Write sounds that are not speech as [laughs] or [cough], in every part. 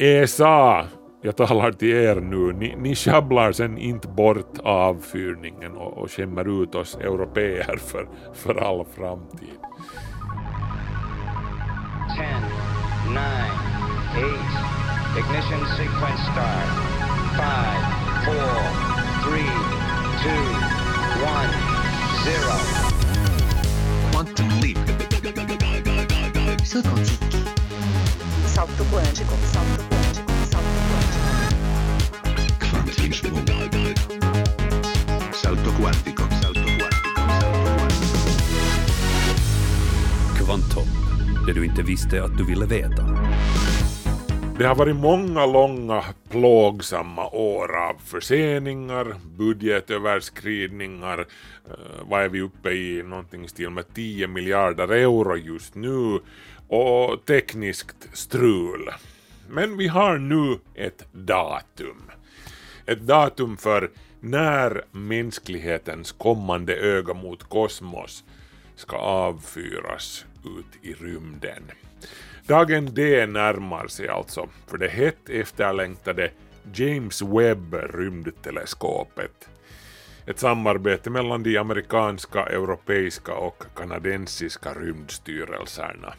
ESA, jag talar till er nu, ni, ni sjabblar sen inte bort avfyrningen och, och skämmer ut oss europeer för, för all framtid. 10, 9, 8, ignition sequence start. 5, 4, 3, 2, 1, 0. Quantum leap. Salto quântico. Salto quântico. Salto quântico. Salto quântico. Quantinsprung. Salto quantico. Salto quantico. Salto quantico. Kvantum, det du inte visste att du ville veta. Det har varit många långa plågsamma år av förseningar, budgetöverskridningar, eh, vad är vi uppe i, någonting i stil med 10 miljarder euro just nu, och tekniskt strul. Men vi har nu ett datum. Ett datum för när mänsklighetens kommande öga mot kosmos ska avfyras ut i rymden. Dagen D närmar sig alltså för det hett efterlängtade James Webb rymdteleskopet. Ett samarbete mellan de amerikanska, europeiska och kanadensiska rymdstyrelserna.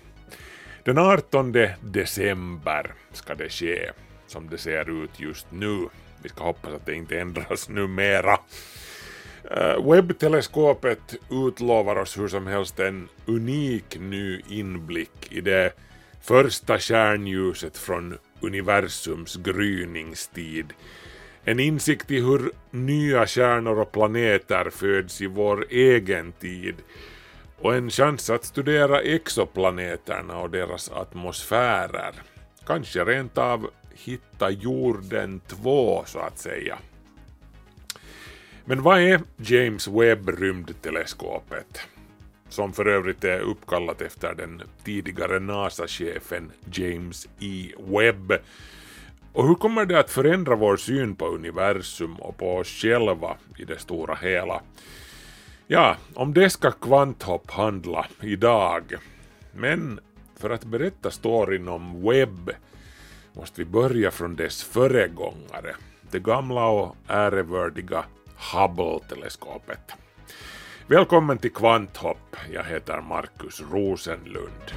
Den 18 december ska det ske, som det ser ut just nu. Vi ska hoppas att det inte ändras numera. Eh, webbteleskopet utlovar oss hur som helst en unik ny inblick i det första stjärnljuset från universums gryningstid. En insikt i hur nya stjärnor och planeter föds i vår egen tid och en chans att studera exoplaneterna och deras atmosfärer. Kanske rent av hitta jorden 2 så att säga. Men vad är James Webb rymdteleskopet? Som för övrigt är uppkallat efter den tidigare NASA-chefen James E. Webb. Och hur kommer det att förändra vår syn på universum och på oss själva i det stora hela? Ja, om det ska Kvanthopp handla idag. Men för att berätta storyn om Webb måste vi börja från dess föregångare, det gamla och ärevördiga Hubble-teleskopet. Välkommen till Kvanthopp, jag heter Markus Rosenlund.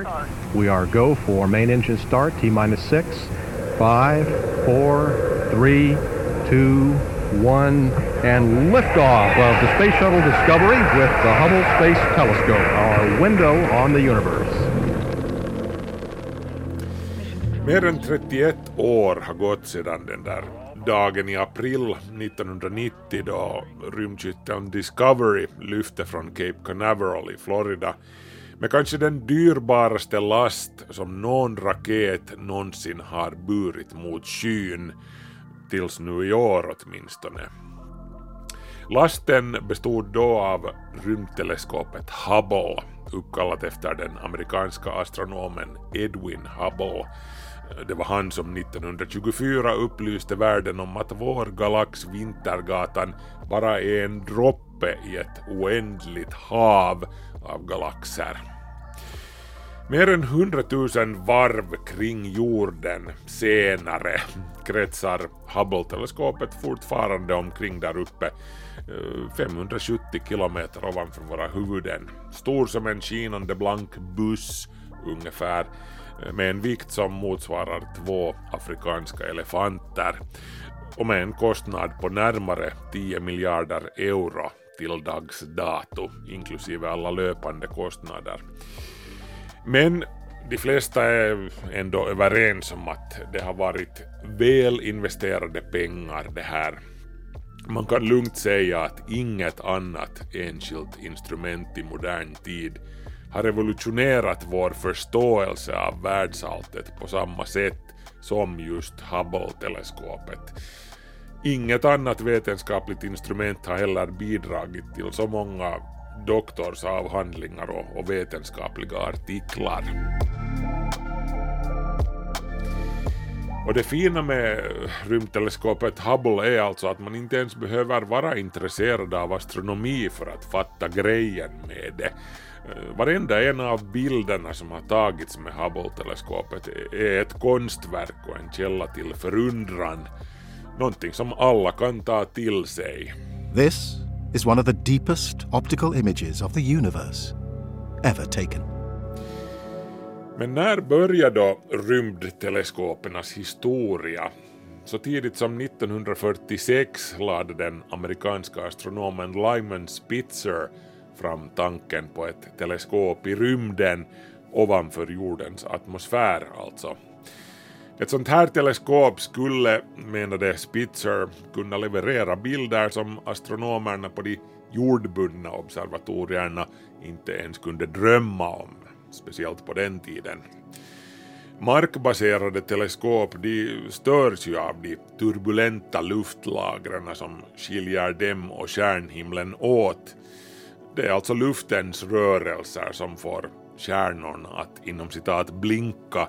Start. We are go for main engine start, T minus six, five, four, three, two, one, and liftoff of the Space Shuttle Discovery with the Hubble Space Telescope, our window on the universe. Mer än 31 år har gått sedan den där dagen i april 1990 då rymdskytteln Discovery lyfte från Cape Canaveral i Florida med kanske den dyrbaraste last som någon raket någonsin har burit mot skyn, tills nu i år åtminstone. Lasten bestod då av rymdteleskopet Hubble, uppkallat efter den amerikanska astronomen Edwin Hubble. Det var han som 1924 upplyste världen om att vår galax Vintergatan bara är en droppe i ett oändligt hav av galaxer. Mer än 100 000 varv kring jorden senare kretsar Hubble-teleskopet fortfarande omkring där uppe, eh, 570 kilometer ovanför våra huvuden. Stor som en skinande blank buss ungefär, eh, med en vikt som motsvarar två afrikanska elefanter och med en kostnad på närmare 10 miljarder euro till dags dato, inklusive alla löpande kostnader. Men de flesta är ändå överens om att det har varit väl investerade pengar det här. Man kan lugnt säga att inget annat enskilt instrument i modern tid har revolutionerat vår förståelse av världsalltet på samma sätt som just Hubble-teleskopet. Inget annat vetenskapligt instrument har heller bidragit till så många doktorsavhandlingar och, och vetenskapliga artiklar. Och det fina med rymdteleskopet Hubble är alltså att man inte ens behöver vara intresserad av astronomi för att fatta grejen med det. Eh, varenda en av bilderna som har tagits med Hubble-teleskopet är ett konstverk och en källa till förundran. Någonting som alla kan ta till sig. This is one of the deepest optical images of the universe ever taken. Men när började då rymdteleskopernas historia? Så tidigt som 1946 lade den amerikanska astronomen Lyman Spitzer fram tanken på ett teleskop i rymden ovanför jordens atmosfär alltså. Ett sånt här teleskop skulle, menade Spitzer, kunna leverera bilder som astronomerna på de jordbundna observatorierna inte ens kunde drömma om, speciellt på den tiden. Markbaserade teleskop de störs ju av de turbulenta luftlagren som skiljer dem och stjärnhimlen åt. Det är alltså luftens rörelser som får stjärnorna att inom citat blinka.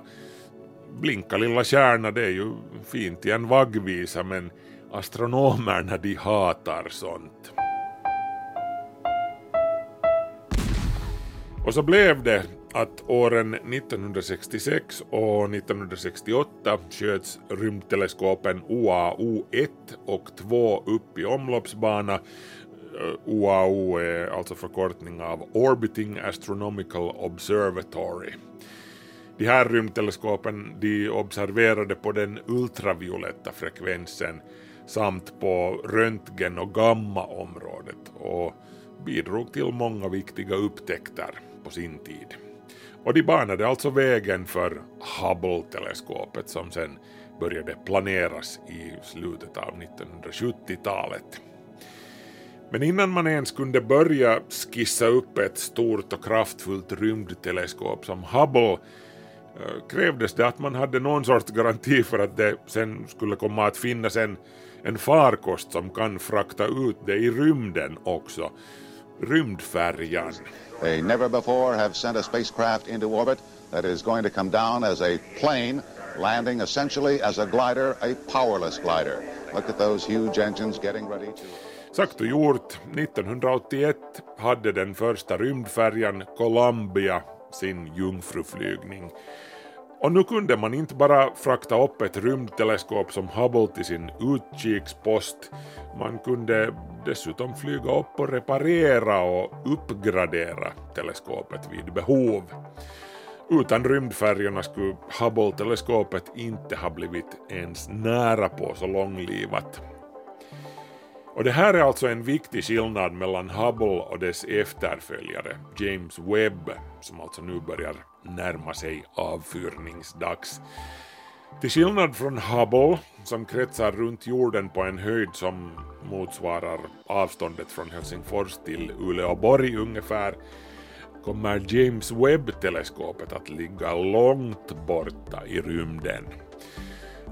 Blinka lilla stjärna det är ju fint i en vaggvisa men astronomerna de hatar sånt. Och så blev det att åren 1966 och 1968 sköts rymdteleskopen OAU1 och 2 upp i omloppsbana. Eh, OAU är alltså förkortning av Orbiting Astronomical Observatory. De här rymdteleskopen de observerade på den ultravioletta frekvensen samt på röntgen och gammaområdet och bidrog till många viktiga upptäckter på sin tid. Och de banade alltså vägen för Hubble-teleskopet som sen började planeras i slutet av 1970-talet. Men innan man ens kunde börja skissa upp ett stort och kraftfullt rymdteleskop som Hubble krävdes det att man hade någon sorts garanti för att det sen skulle komma att finnas en, en farkost som kan frakta ut det i rymden också. Rymdfärjan. They never before have sent a spacecraft into orbit that is going to come down as a plane, landing essentially as a glider, a powerless glider. Look at those huge engines getting ready to. Sagt och gjort, 1981 hade den första rymdfärjan Columbia sin jungfruflygning. Och nu kunde man inte bara frakta upp ett rymdteleskop som Hubble till sin utkikspost, man kunde dessutom flyga upp och reparera och uppgradera teleskopet vid behov. Utan rymdfärjorna skulle Hubble-teleskopet inte ha blivit ens nära på så långlivat. Och det här är alltså en viktig skillnad mellan Hubble och dess efterföljare, James Webb, som alltså nu börjar närma sig avfyrningsdags. Till skillnad från Hubble, som kretsar runt jorden på en höjd som motsvarar avståndet från Helsingfors till Uleåborg ungefär, kommer James Webb-teleskopet att ligga långt borta i rymden.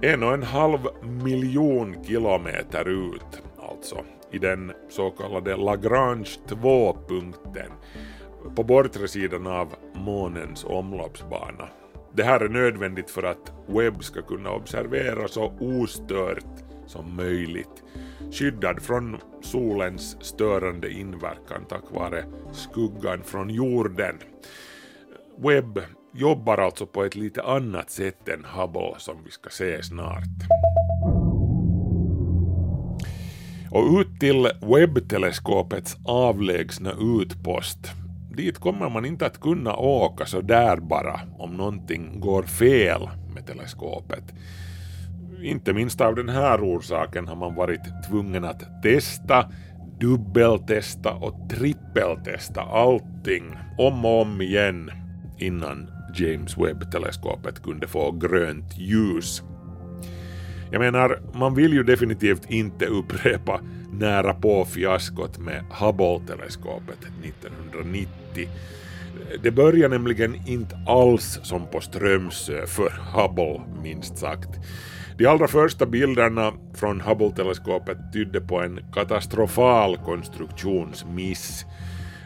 En och en halv miljon kilometer ut alltså, i den så kallade Lagrange 2-punkten på bortre sidan av månens omloppsbana. Det här är nödvändigt för att Webb ska kunna observera så ostört som möjligt, skyddad från solens störande inverkan tack vare skuggan från jorden. Webb jobbar alltså på ett lite annat sätt än Hubble som vi ska se snart. Och ut till webbteleskopets avlägsna utpost. Dit kommer man inte att kunna åka så där bara om någonting går fel med teleskopet. Inte minst av den här orsaken har man varit tvungen att testa, dubbeltesta och trippeltesta allting om och om igen innan James Webb-teleskopet kunde få grönt ljus. Jag menar, man vill ju definitivt inte upprepa nära på fiaskot med Hubble-teleskopet 1990. Det börjar nämligen inte alls som på Strömsö för Hubble, minst sagt. De allra första bilderna från Hubble-teleskopet tydde på en katastrofal konstruktionsmiss.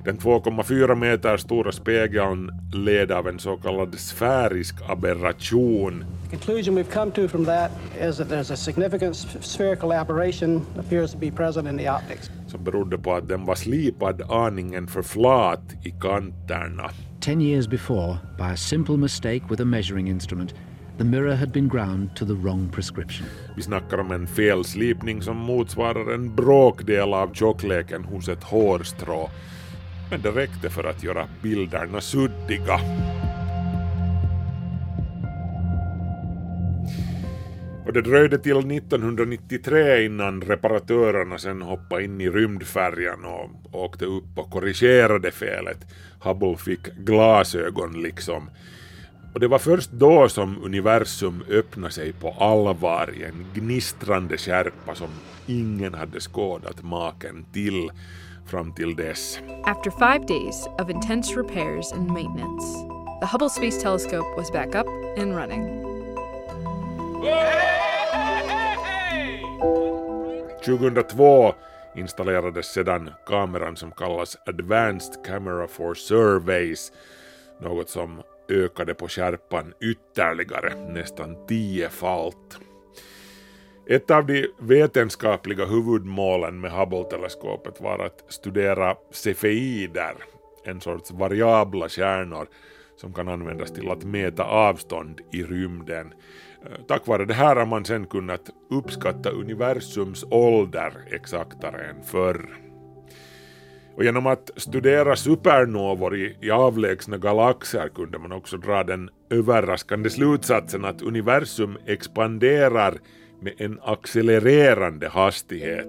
Den 2,4 meter stora spegeln led av en så kallad sfärisk aberration. The conclusion we've come to from that is that there's a significant spherical aberration appears to be present in the optics. som berodde på att den var slipad aningen för flat i kanterna. Ten years before, by a simple mistake with a measuring instrument, the mirror had been ground to the wrong prescription. Vi snackar om en felslipning som motsvarar en bråkdel av tjockleken hos ett hårstrå. Men det räckte för att göra bilderna suddiga. Och det dröjde till 1993 innan reparatörerna sen hoppade in i rymdfärjan och åkte upp och korrigerade felet. Hubble fick glasögon liksom. Och det var först då som universum öppnade sig på allvar i en gnistrande skärpa som ingen hade skådat maken till fram till dess. After five days of intense repairs and maintenance, the Hubble Space Telescope was back up and running. 2002 installerades sedan kameran som kallas Advanced Camera for Surveys, något som ökade på skärpan ytterligare, nästan tiofalt. Ett av de vetenskapliga huvudmålen med Hubble-teleskopet var att studera cefeider, en sorts variabla stjärnor som kan användas till att mäta avstånd i rymden. Eh, tack vare det här har man sen kunnat uppskatta universums ålder exaktare än förr. Och genom att studera supernovor i, i avlägsna galaxer kunde man också dra den överraskande slutsatsen att universum expanderar med en accelererande hastighet.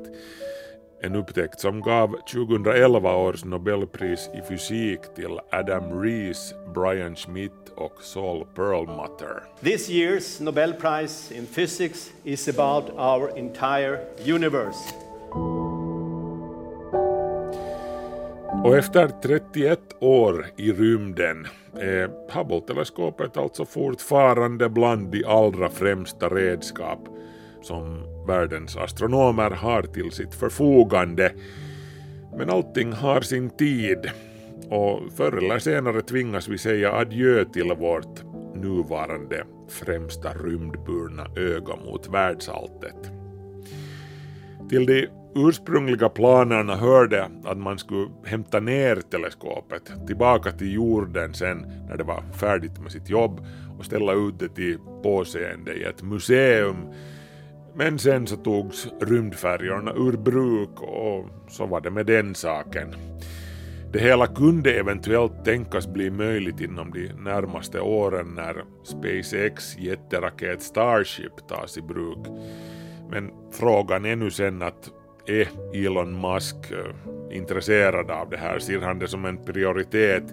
En upptäckt som gav 2011 års Nobelpris i fysik till Adam Rees, Brian Schmidt och Saul Perlmutter. This year's Nobel Prize in Physics is about our entire universe. Och efter 31 år i rymden är Hubble-teleskopet alltså fortfarande bland de allra främsta redskap som världens astronomer har till sitt förfogande. Men allting har sin tid och förr eller senare tvingas vi säga adjö till vårt nuvarande främsta rymdburna öga mot världsalltet. Till de ursprungliga planerna hörde att man skulle hämta ner teleskopet tillbaka till jorden sen när det var färdigt med sitt jobb och ställa ut det till påseende i ett museum. Men sen så togs rymdfärjorna ur bruk och så var det med den saken. Det hela kunde eventuellt tänkas bli möjligt inom de närmaste åren när SpaceX jätteraket Starship tas i bruk. Men frågan är nu sen att är Elon Musk eh, intresserad av det här? Ser han det som en prioritet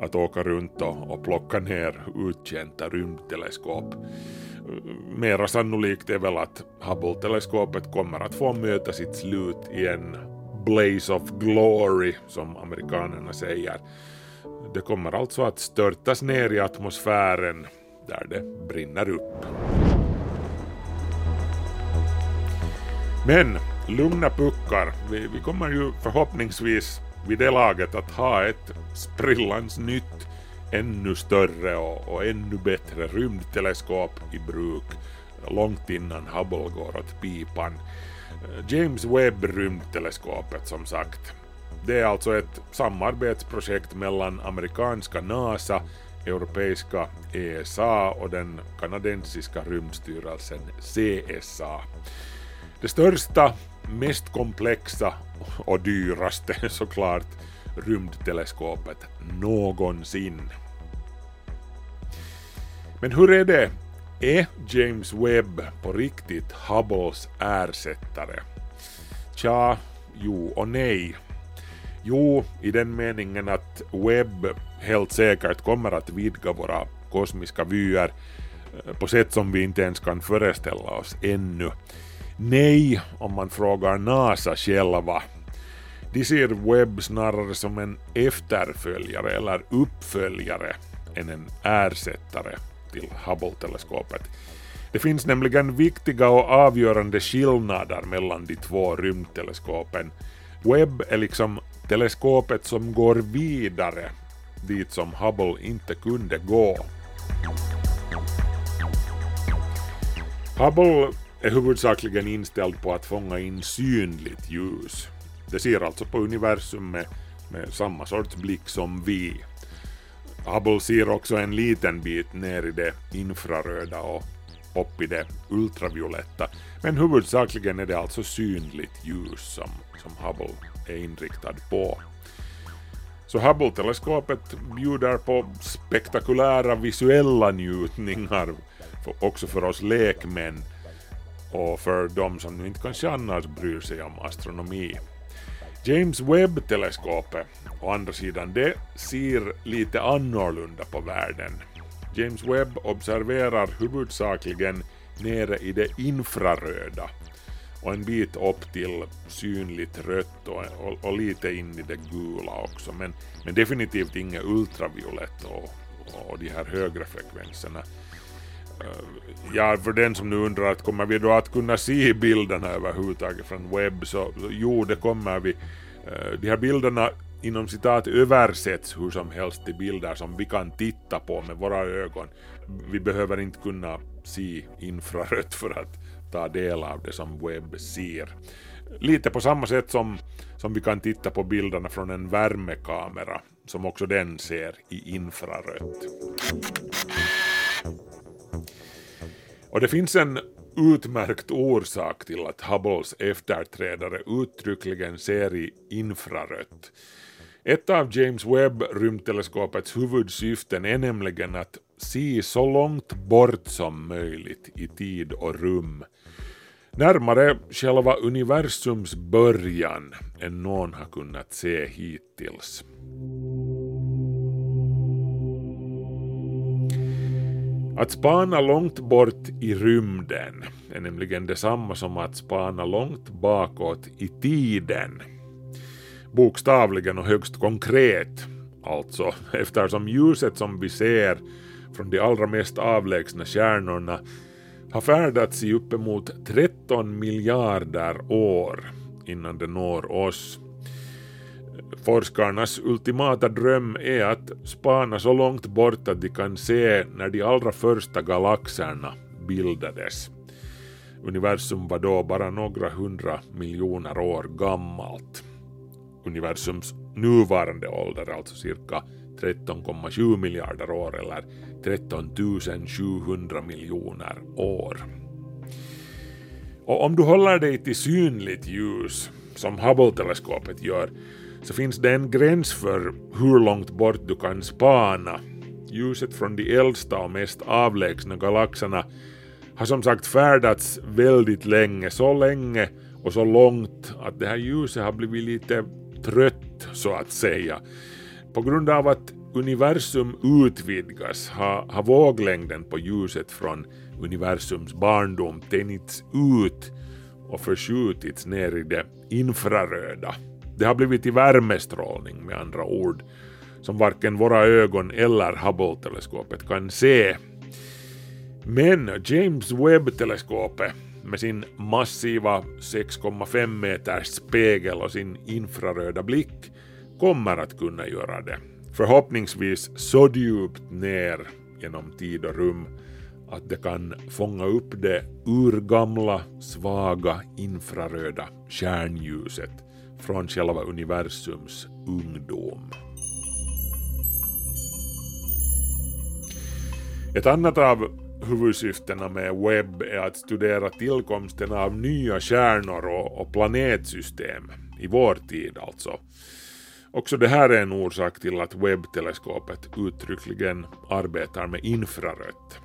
att åka runt och, och plocka ner uttjänta rymdteleskop? Mera sannolikt är väl att Hubble-teleskopet kommer att få möta sitt slut i en blaze of glory, som amerikanerna säger. Det kommer alltså att störtas ner i atmosfären där det brinner upp. Men lugna puckar, vi, vi kommer ju förhoppningsvis vid det laget att ha ett sprillans nytt, ännu större och, och ännu bättre rymdteleskop i bruk långt innan Hubble går åt pipan. Eh, James Webb rymdteleskopet som sagt. Det är alltså ett samarbetsprojekt mellan amerikanska NASA, europeiska ESA och den kanadensiska rymdstyrelsen CSA. Det största, mest komplexa och dyraste [laughs] såklart rymdteleskopet någonsin. Men hur är det? Är James Webb på riktigt Hubbles ersättare? Tja, jo och nej. Jo, i den meningen att Webb helt säkert kommer att vidga våra kosmiska vyer eh, på sätt som vi inte ens kan föreställa oss ännu. Nej, om man frågar NASA själva. De ser Webb snarare som en efterföljare eller uppföljare än en ersättare till Hubble-teleskopet. Det finns nämligen viktiga och avgörande skillnader mellan de två rymdteleskopen. Webb är liksom teleskopet som går vidare dit som Hubble inte kunde gå. Hubble är huvudsakligen inställd på att fånga in synligt ljus. Det ser alltså på universum med, med samma sorts blick som vi. Hubble ser också en liten bit ner i det infraröda och upp i det ultravioletta. Men huvudsakligen är det alltså synligt ljus som, som Hubble är inriktad på. Så Hubble-teleskopet bjuder på spektakulära visuella njutningar för, också för oss lekmän och för de som nu inte kanske annars bryr sig om astronomi. James Webb-teleskopet, å andra sidan, det ser lite annorlunda på världen. James Webb observerar huvudsakligen nere i det infraröda och en bit upp till synligt rött och, och, och lite in i det gula också, men, men definitivt inget ultraviolett och, och de här högre frekvenserna. Eh, ja, för den som nu undrar att kommer vi då att kunna se bilderna överhuvudtaget från webb så, så jo, det kommer vi. Eh, de här bilderna inom citat översätts hur som helst till bilder som vi kan titta på med våra ögon. Vi behöver inte kunna se infrarött för att ta del av det som webb ser. Lite på samma sätt som, som vi kan titta på bilderna från en värmekamera som också den ser i infrarött. Och det finns en utmärkt orsak till att Hubbles efterträdare uttryckligen ser i infrarött. Ett av James Webb rymdteleskopets huvudsyften är nämligen att se så långt bort som möjligt i tid och rum. Närmare själva universums början än någon har kunnat se hittills. Att spana långt bort i rymden är nämligen detsamma som att spana långt bakåt i tiden. Bokstavligen och högst konkret, alltså, [laughs] eftersom ljuset som vi ser från de allra mest avlägsna stjärnorna har färdats i uppemot 13 miljarder år innan det når oss. Forskarnas ultimata dröm är att spana så långt bort att de kan se när de allra första galaxerna bildades. Universum var då bara några hundra miljoner år gammalt. Universums nuvarande ålder, alltså cirka 13,7 miljarder år eller 13 700 miljoner år. Och om du håller dig till synligt ljus, som Hubble-teleskopet gör, så finns det en gräns för hur långt bort du kan spana. Ljuset från de äldsta och mest avlägsna galaxerna har som sagt färdats väldigt länge, så länge och så långt att det här ljuset har blivit lite trött så att säga. På grund av att universum utvidgas har, har våglängden på ljuset från universums barndom tänjts ut och förskjutits ner i det infraröda. Det har blivit till värmestrålning med andra ord, som varken våra ögon eller Hubble-teleskopet kan se. Men James Webb-teleskopet med sin massiva 6,5 meters spegel och sin infraröda blick kommer att kunna göra det. Förhoppningsvis så djupt ner genom tid och rum att det kan fånga upp det urgamla, svaga infraröda stjärnljuset från själva universums ungdom. Ett annat av huvudsyftena med webb är att studera tillkomsten av nya stjärnor och, planetsystem, i vår tid alltså. Också det här är en orsak till att webbteleskopet uttryckligen arbetar med infrarött.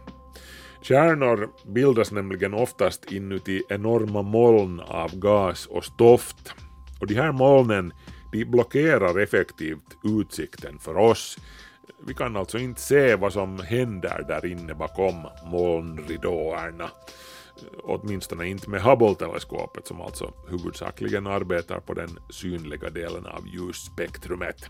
Stjärnor bildas nämligen oftast inuti enorma moln av gas och stoft och de här molnen de blockerar effektivt utsikten för oss. Vi kan alltså inte se vad som händer där inne bakom molnridåerna åtminstone inte med Hubble-teleskopet som alltså huvudsakligen arbetar på den synliga delen av ljusspektrumet.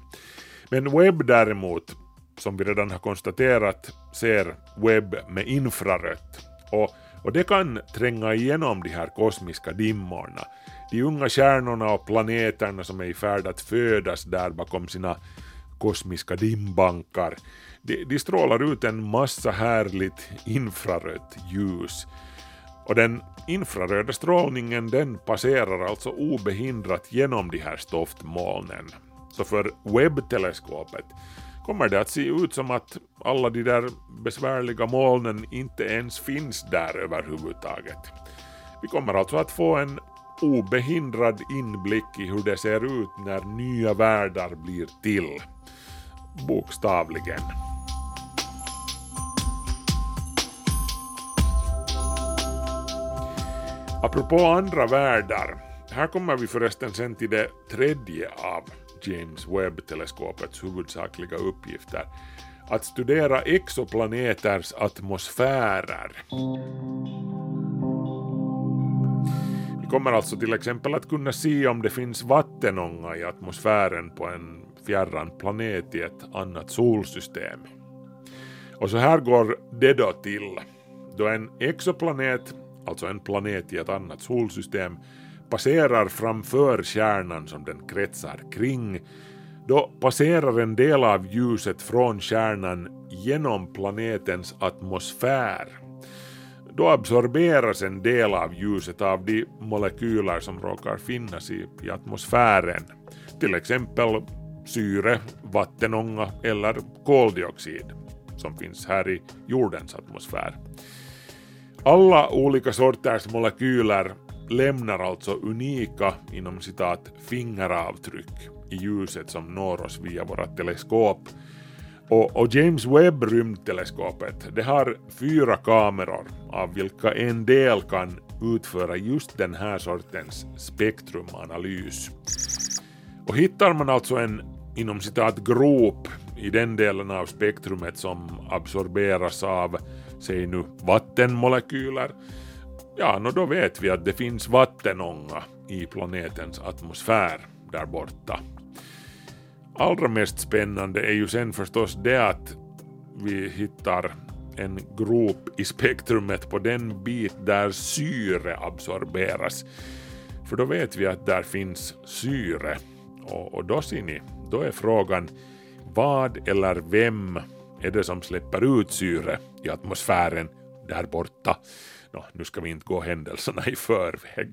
Men Webb däremot, som vi redan har konstaterat, ser Webb med infrarött och och det kan tränga igenom de här kosmiska dimmorna. De unga stjärnorna och planeterna som är i färd att födas där bakom sina kosmiska dimbankar. De, de strålar ut en massa härligt infrarött ljus. Och den infraröda strålningen den passerar alltså obehindrat genom de här stoftmolnen. Så för webbteleskopet kommer det att se ut som att alla de där besvärliga molnen inte ens finns där överhuvudtaget. Vi kommer alltså att få en obehindrad inblick i hur det ser ut när nya världar blir till. Bokstavligen. Apropå andra världar, här kommer vi förresten sen till det tredje av James Webb-teleskopets huvudsakliga uppgifter, att studera exoplaneters atmosfärer. Vi kommer alltså till exempel att kunna se om det finns vattenånga i atmosfären på en fjärran planet i ett annat solsystem. Och så här går det då till. Då en exoplanet, alltså en planet i ett annat solsystem, passerar framför stjärnan som den kretsar kring, då passerar en del av ljuset från stjärnan genom planetens atmosfär. Då absorberas en del av ljuset av de molekyler som råkar finnas i, i atmosfären, till exempel syre, vattenånga eller koldioxid som finns här i jordens atmosfär. Alla olika sorters molekyler lämnar alltså unika inom citat fingeravtryck i ljuset som når oss via våra teleskop. Och, och James Webb rymdteleskopet det har fyra kameror av vilka en del kan utföra just den här sortens spektrumanalys. Och hittar man alltså en inom citat grop i den delen av spektrumet som absorberas av, säg nu, vattenmolekyler Ja, no då vet vi att det finns vattenånga i planetens atmosfär där borta. Allra mest spännande är ju sen förstås det att vi hittar en grop i spektrumet på den bit där syre absorberas. För då vet vi att där finns syre. Och, och då ser ni, då är frågan vad eller vem är det som släpper ut syre i atmosfären där borta? No, nu ska vi inte gå händelserna i förväg.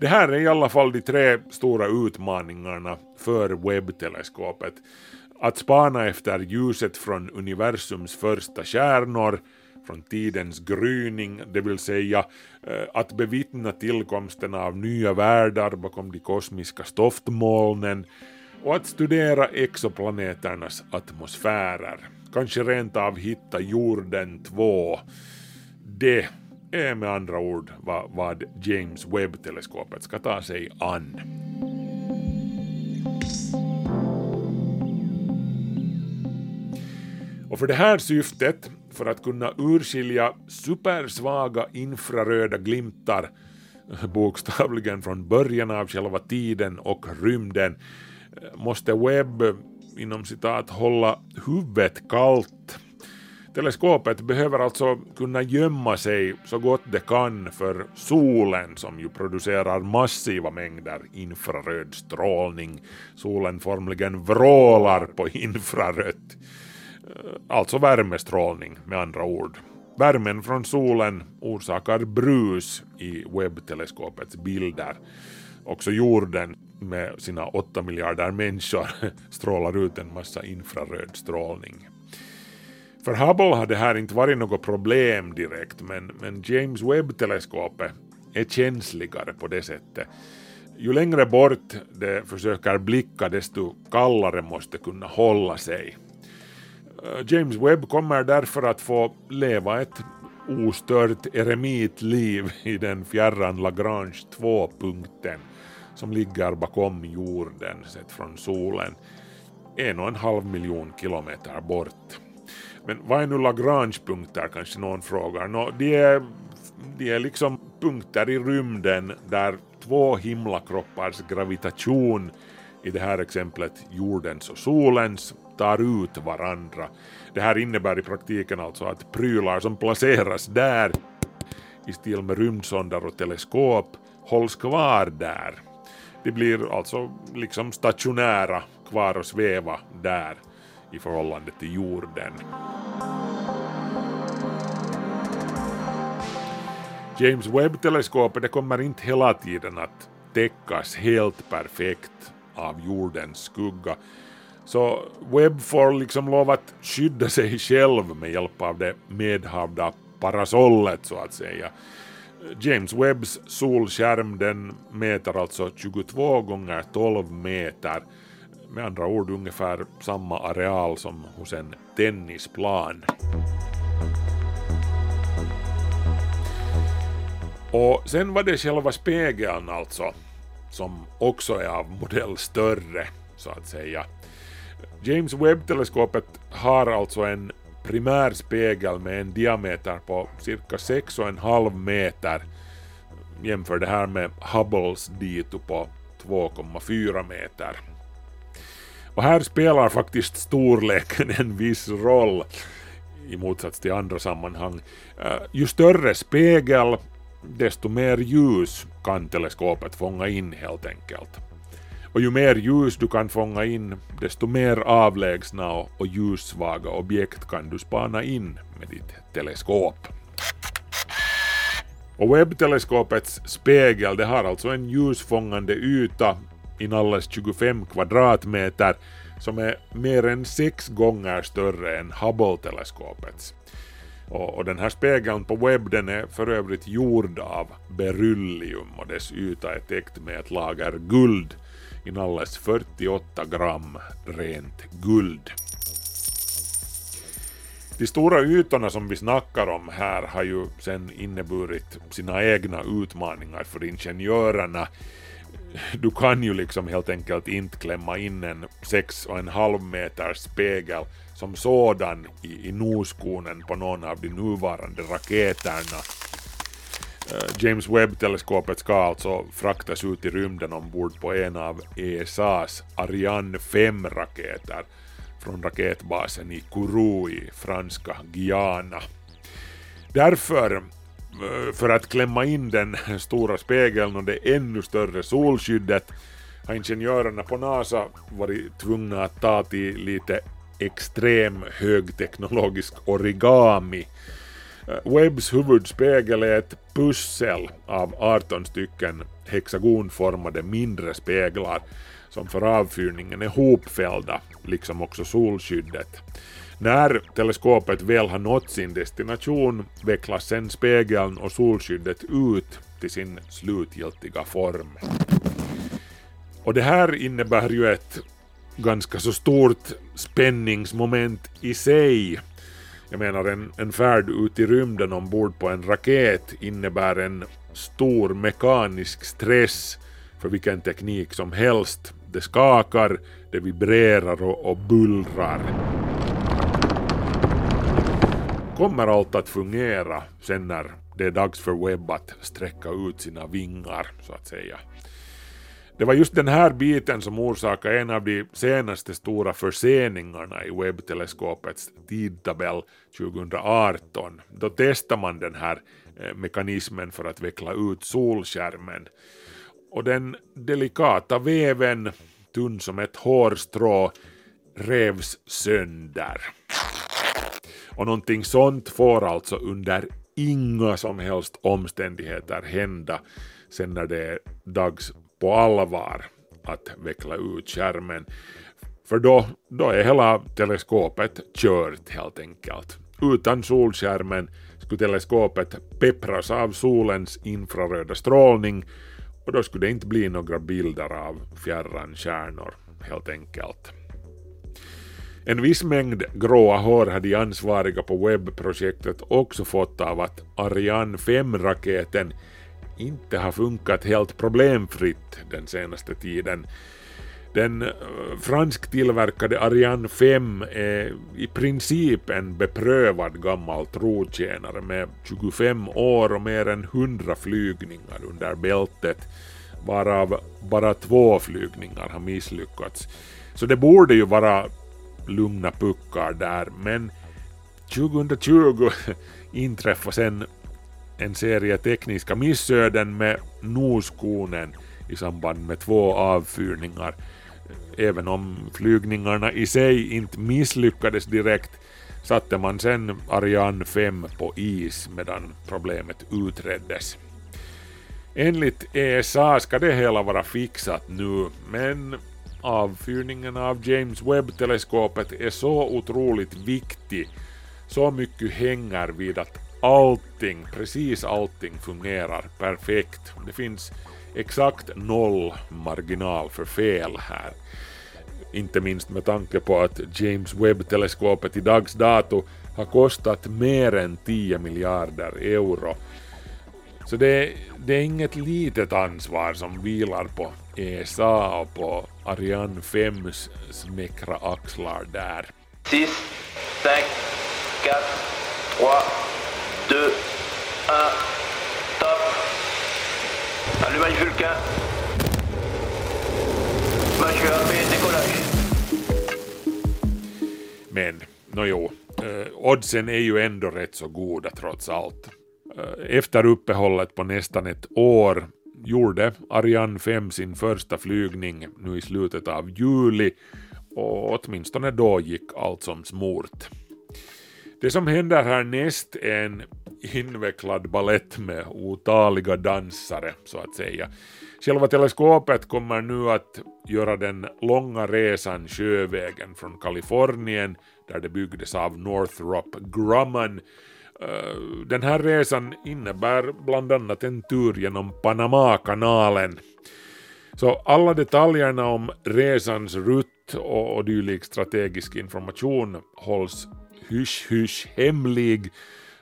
Det här är i alla fall de tre stora utmaningarna för webbteleskopet. Att spana efter ljuset från universums första stjärnor, från tidens gryning, det vill säga eh, att bevittna tillkomsten av nya världar bakom de kosmiska stoftmolnen och att studera exoplaneternas atmosfärer. Kanske rent av hitta jorden 2 det är med andra ord vad, vad James Webb-teleskopet ska ta sig an. Och för det här syftet, för att kunna urskilja supersvaga infraröda glimtar, [laughs] bokstavligen från början av själva tiden och rymden, eh, måste Webb inom citat hålla huvudet kallt Teleskopet behöver alltså kunna gömma sig så gott det kan för solen som ju producerar massiva mängder infraröd strålning. Solen formligen vrålar på infrarött. Eh, alltså värmestrålning med andra ord. Värmen från solen orsakar brus i webbteleskopets bilder. Också jorden med sina 8 miljarder människor [laughs] strålar ut en massa infraröd strålning. För Hubble har det här inte varit något problem direkt, men, men James Webb-teleskopet är känsligare på det sättet. Ju längre bort det försöker blicka, desto kallare måste kunna hålla sig. Eh, James Webb kommer därför att få leva ett ostört eremitliv i den fjärran Lagrange 2-punkten som ligger bakom jorden sett från solen en och en halv miljon kilometer bort. Men vad är nu Lagrange-punkter kanske någon frågar? No, de, är, de är liksom punkter i rymden där två himlakroppars gravitation, i det här exemplet jordens och solens, tar ut varandra. Det här innebär i praktiken alltså att prylar som placeras där i stil med rymdsondar och teleskop hålls kvar där. De blir alltså liksom stationära kvar och sväva där i förhållande till jorden. James Webb-teleskopet kommer inte hela tiden att täckas helt perfekt av jordens skugga. Så Webb får liksom lov att skydda sig själv med hjälp av det medhavda parasollet så att säga. James Webbs solskärm den mäter alltså 22 gånger 12 meter. Med andra ord ungefär samma areal som hos en tennisplan. Och sen var det själva spegeln alltså, som också är av modell större, så att säga. James Webb-teleskopet har alltså en primär spegel med en diameter på cirka 6,5 meter. Jämför det här med Hubbles dito på 2,4 meter. Och här spelar faktiskt storleken [laughs] en viss roll i motsats till andra sammanhang. Eh, ju större spegel, desto mer ljus kan teleskopet fånga in helt enkelt. Och ju mer ljus du kan fånga in, desto mer avlägsna och ljussvaga objekt kan du spana in med ditt teleskop. Och webbteleskopets spegel det har alltså en ljusfångande yta inalles 25 kvadratmeter som är mer än sex gånger större än Hubble-teleskopets. Och, och, den här spegeln på webb den är för övrigt gjord av beryllium och dess yta är täckt med ett lager guld inalles 48 gram rent guld. De stora ytorna som vi snackar om här har ju sen inneburit sina egna utmaningar för ingenjörerna. Du kan ju liksom helt enkelt inte klämma in en 6,5 meters spegel som sådan i, i noskonen på någon av de nuvarande raketerna eh, James Webb-teleskopet ska alltså fraktas ut i rymden ombord på en av ESAs Ariane 5-raketer från raketbasen i Kourou i franska Guyana. Därför, för att klämma in den stora spegeln och det ännu större solskyddet, har ingenjörerna på NASA varit tvungna att ta till lite extrem högteknologisk origami eh, Webbs huvudspegel är ett pussel av 18 stycken hexagonformade mindre speglar som för avfyrningen är hopfällda, liksom också solskyddet. När teleskopet väl har nått sin destination vecklas sen spegeln och solskyddet ut till sin slutgiltiga form. Och det här innebär ju ett ganska så stort spänningsmoment i sig jag menar en, en färd ut i rymden ombord på en raket innebär en stor mekanisk stress för vilken teknik som helst. Det skakar, det vibrerar och, och bullrar. Kommer allt att fungera sen när det är dags för Webb att sträcka ut sina vingar, så att säga. Det var just den här biten som orsakade en av de senaste stora förseningarna i webbteleskopets tidtabell 2018. Då testade man den här eh, mekanismen för att veckla ut solskärmen. Och den delikata väven, tunn som ett hårstrå, revs sönder. Och någonting sånt får alltså under inga som helst omständigheter hända sen när det är dags på allvar att veckla ut skärmen. För då, då är hela teleskopet kört helt enkelt. Utan solskärmen skulle teleskopet peppras av solens infraröda strålning och då skulle det inte bli några bilder av fjärran stjärnor helt enkelt. En viss mängd gråa hår hade de ansvariga på webbprojektet också fått av att Ariane 5-raketen inte har funkat helt problemfritt den senaste tiden. Den eh, fransktillverkade Ariane 5 är i princip en beprövad gammal trotjänare med 25 år och mer än 100 flygningar under bältet, varav bara två flygningar har misslyckats. Så det borde ju vara lugna puckar där, men 2020 inträffade sen en serie tekniska missöden med noskonen i samband med två avfyrningar. Även om flygningarna i sig inte misslyckades direkt satte man sen Ariane 5 på is medan problemet utreddes. Enligt ESA ska det hela vara fixat nu, men avfyrningen av James Webb-teleskopet är så otroligt viktig, så mycket hänger vid att allting, precis allting fungerar perfekt. Det finns exakt noll marginal för fel här. Inte minst med tanke på att James Webb-teleskopet i dags dato har kostat mer än 10 miljarder euro. Så det, det är inget litet ansvar som vilar på ESA och på Ariane 5s smäckra axlar där. 6, 5, 4, 3, 2, 1, top. Allumage Vulcain. Monsieur AP, décollage. Men, nåjo, eh, oddsen är ju ändå rätt så goda trots allt. Efter uppehållet på nästan ett år gjorde Ariane 5 sin första flygning nu i slutet av juli och åtminstone då gick allt som smort. Det som händer härnäst är en invecklad ballett med otaliga dansare, så att säga. Själva teleskopet kommer nu att göra den långa resan sjövägen från Kalifornien, där det byggdes av Northrop Grumman. Eh, Den här resan innebär bland annat en tur genom Panamakanalen. Så alla detaljerna om resans rutt och, och dylik strategisk information hålls hysch-hysch hemlig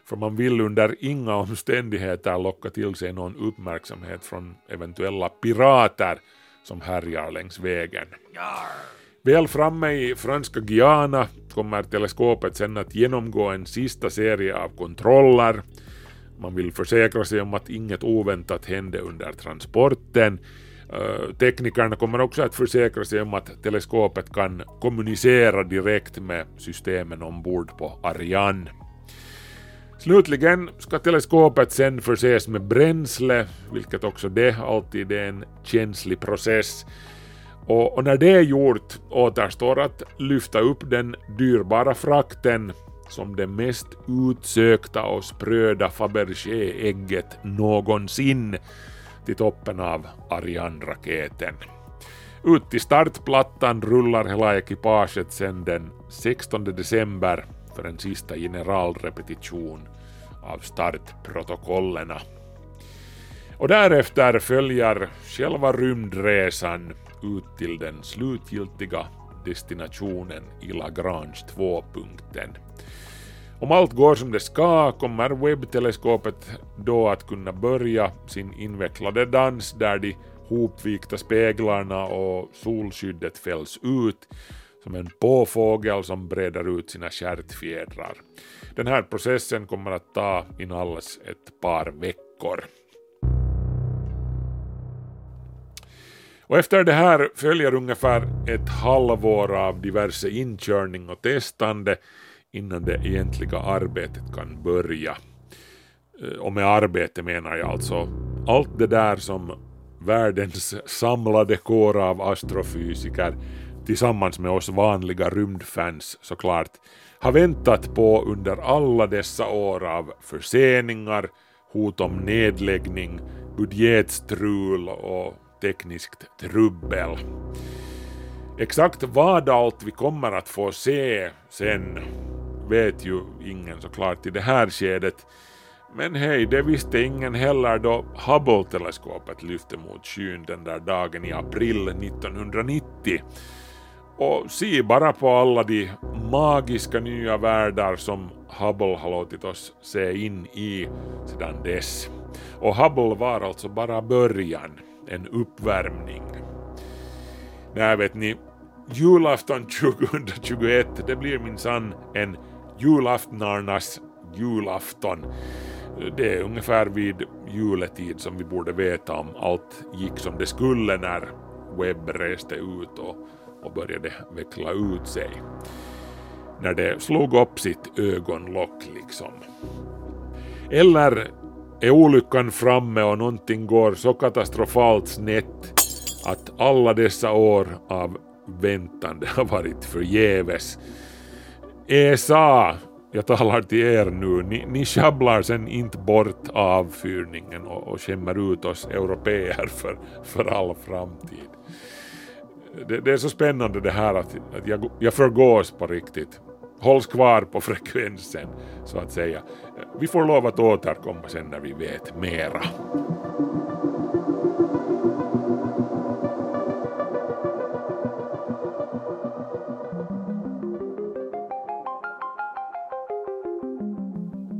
för man vill under inga omständigheter locka till sig någon uppmärksamhet från eventuella pirater som härjar längs vägen. Väl framme i franska Guyana kommer teleskopet sen att genomgå en sista serie av kontroller. Man vill försäkra sig om att inget oväntat hände under transporten. Teknikerna kommer också att försäkra sig om att teleskopet kan kommunicera direkt med systemen ombord på Ariane. Slutligen ska teleskopet sen förses med bränsle, vilket också det alltid är en känslig process. Och, och när det är gjort återstår att lyfta upp den dyrbara frakten som det mest utsökta och spröda Fabergé-ägget någonsin till toppen av Ariane-raketen. Ut till startplattan rullar hela ekipaget sedan den 16 december för en sista generalrepetition av startprotokollerna. Och därefter följer själva rymdresan ut till den slutgiltiga destinationen i Lagrange 2-punkten. Om allt går som det ska kommer webbteleskopet då att kunna börja sin invecklade dans där de hopvikta speglarna och solskyddet fälls ut som en påfågel som breder ut sina stjärtfjädrar. Den här processen kommer att ta inalles ett par veckor. Och efter det här följer ungefär ett halvår av diverse inkörning och testande innan det egentliga arbetet kan börja. Eh, och med arbete menar jag alltså allt det där som världens samlade kår av astrofysiker tillsammans med oss vanliga rymdfans såklart har väntat på under alla dessa år av förseningar, hot om nedläggning, budgetstrul och tekniskt trubbel. Exakt vad allt vi kommer att få se sen vet ju ingen såklart i det här skedet. Men hej, det visste ingen heller då Hubble-teleskopet lyfte mot skyn den där dagen i april 1990. Och se bara på alla de magiska nya världar som Hubble har låtit oss se in i sedan dess. Och Hubble var alltså bara början, en uppvärmning. Nej, vet ni, julafton [laughs] 2021, det blir minsann en julaftnarnas julafton. Det är ungefär vid juletid som vi borde veta om allt gick som det skulle när Webb reste ut och, och började veckla ut sig. när det slog upp sitt ögonlock liksom. Eller är olyckan framme och någonting går så katastrofalt snett att alla dessa år av väntande har varit förgäves. ESA, jag talar till er nu, ni, ni sjabblar sen inte bort avfyrningen och, och skämmer ut oss europeer för, för all framtid. Det, det är så spännande det här att, att jag, jag förgås på riktigt. Hålls kvar på frekvensen, så att säga. Vi får lov att återkomma sen när vi vet mera.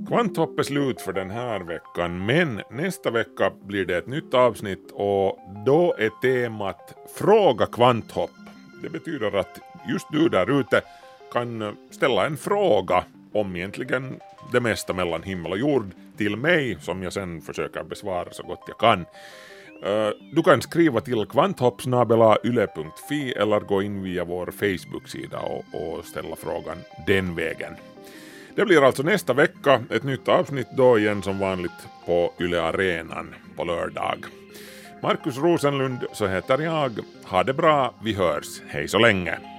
Kvanthopp är slut för den här veckan, men nästa vecka blir det ett nytt avsnitt och då är temat Fråga Kvanthopp. Det betyder att just du där ute kan eh, ställa en fråga om egentligen det mesta mellan himmel och jord till mig som jag sen försöker besvara så gott jag kan. Eh, du kan skriva till kvanthoppsnabelayle.fi eller gå in via vår Facebook-sida och, och ställa frågan den vägen. Det blir alltså nästa vecka ett nytt avsnitt då igen som vanligt på Yle Arenan på lördag. Markus Rosenlund så heter jag. Ha det bra, vi hörs. Hej så länge!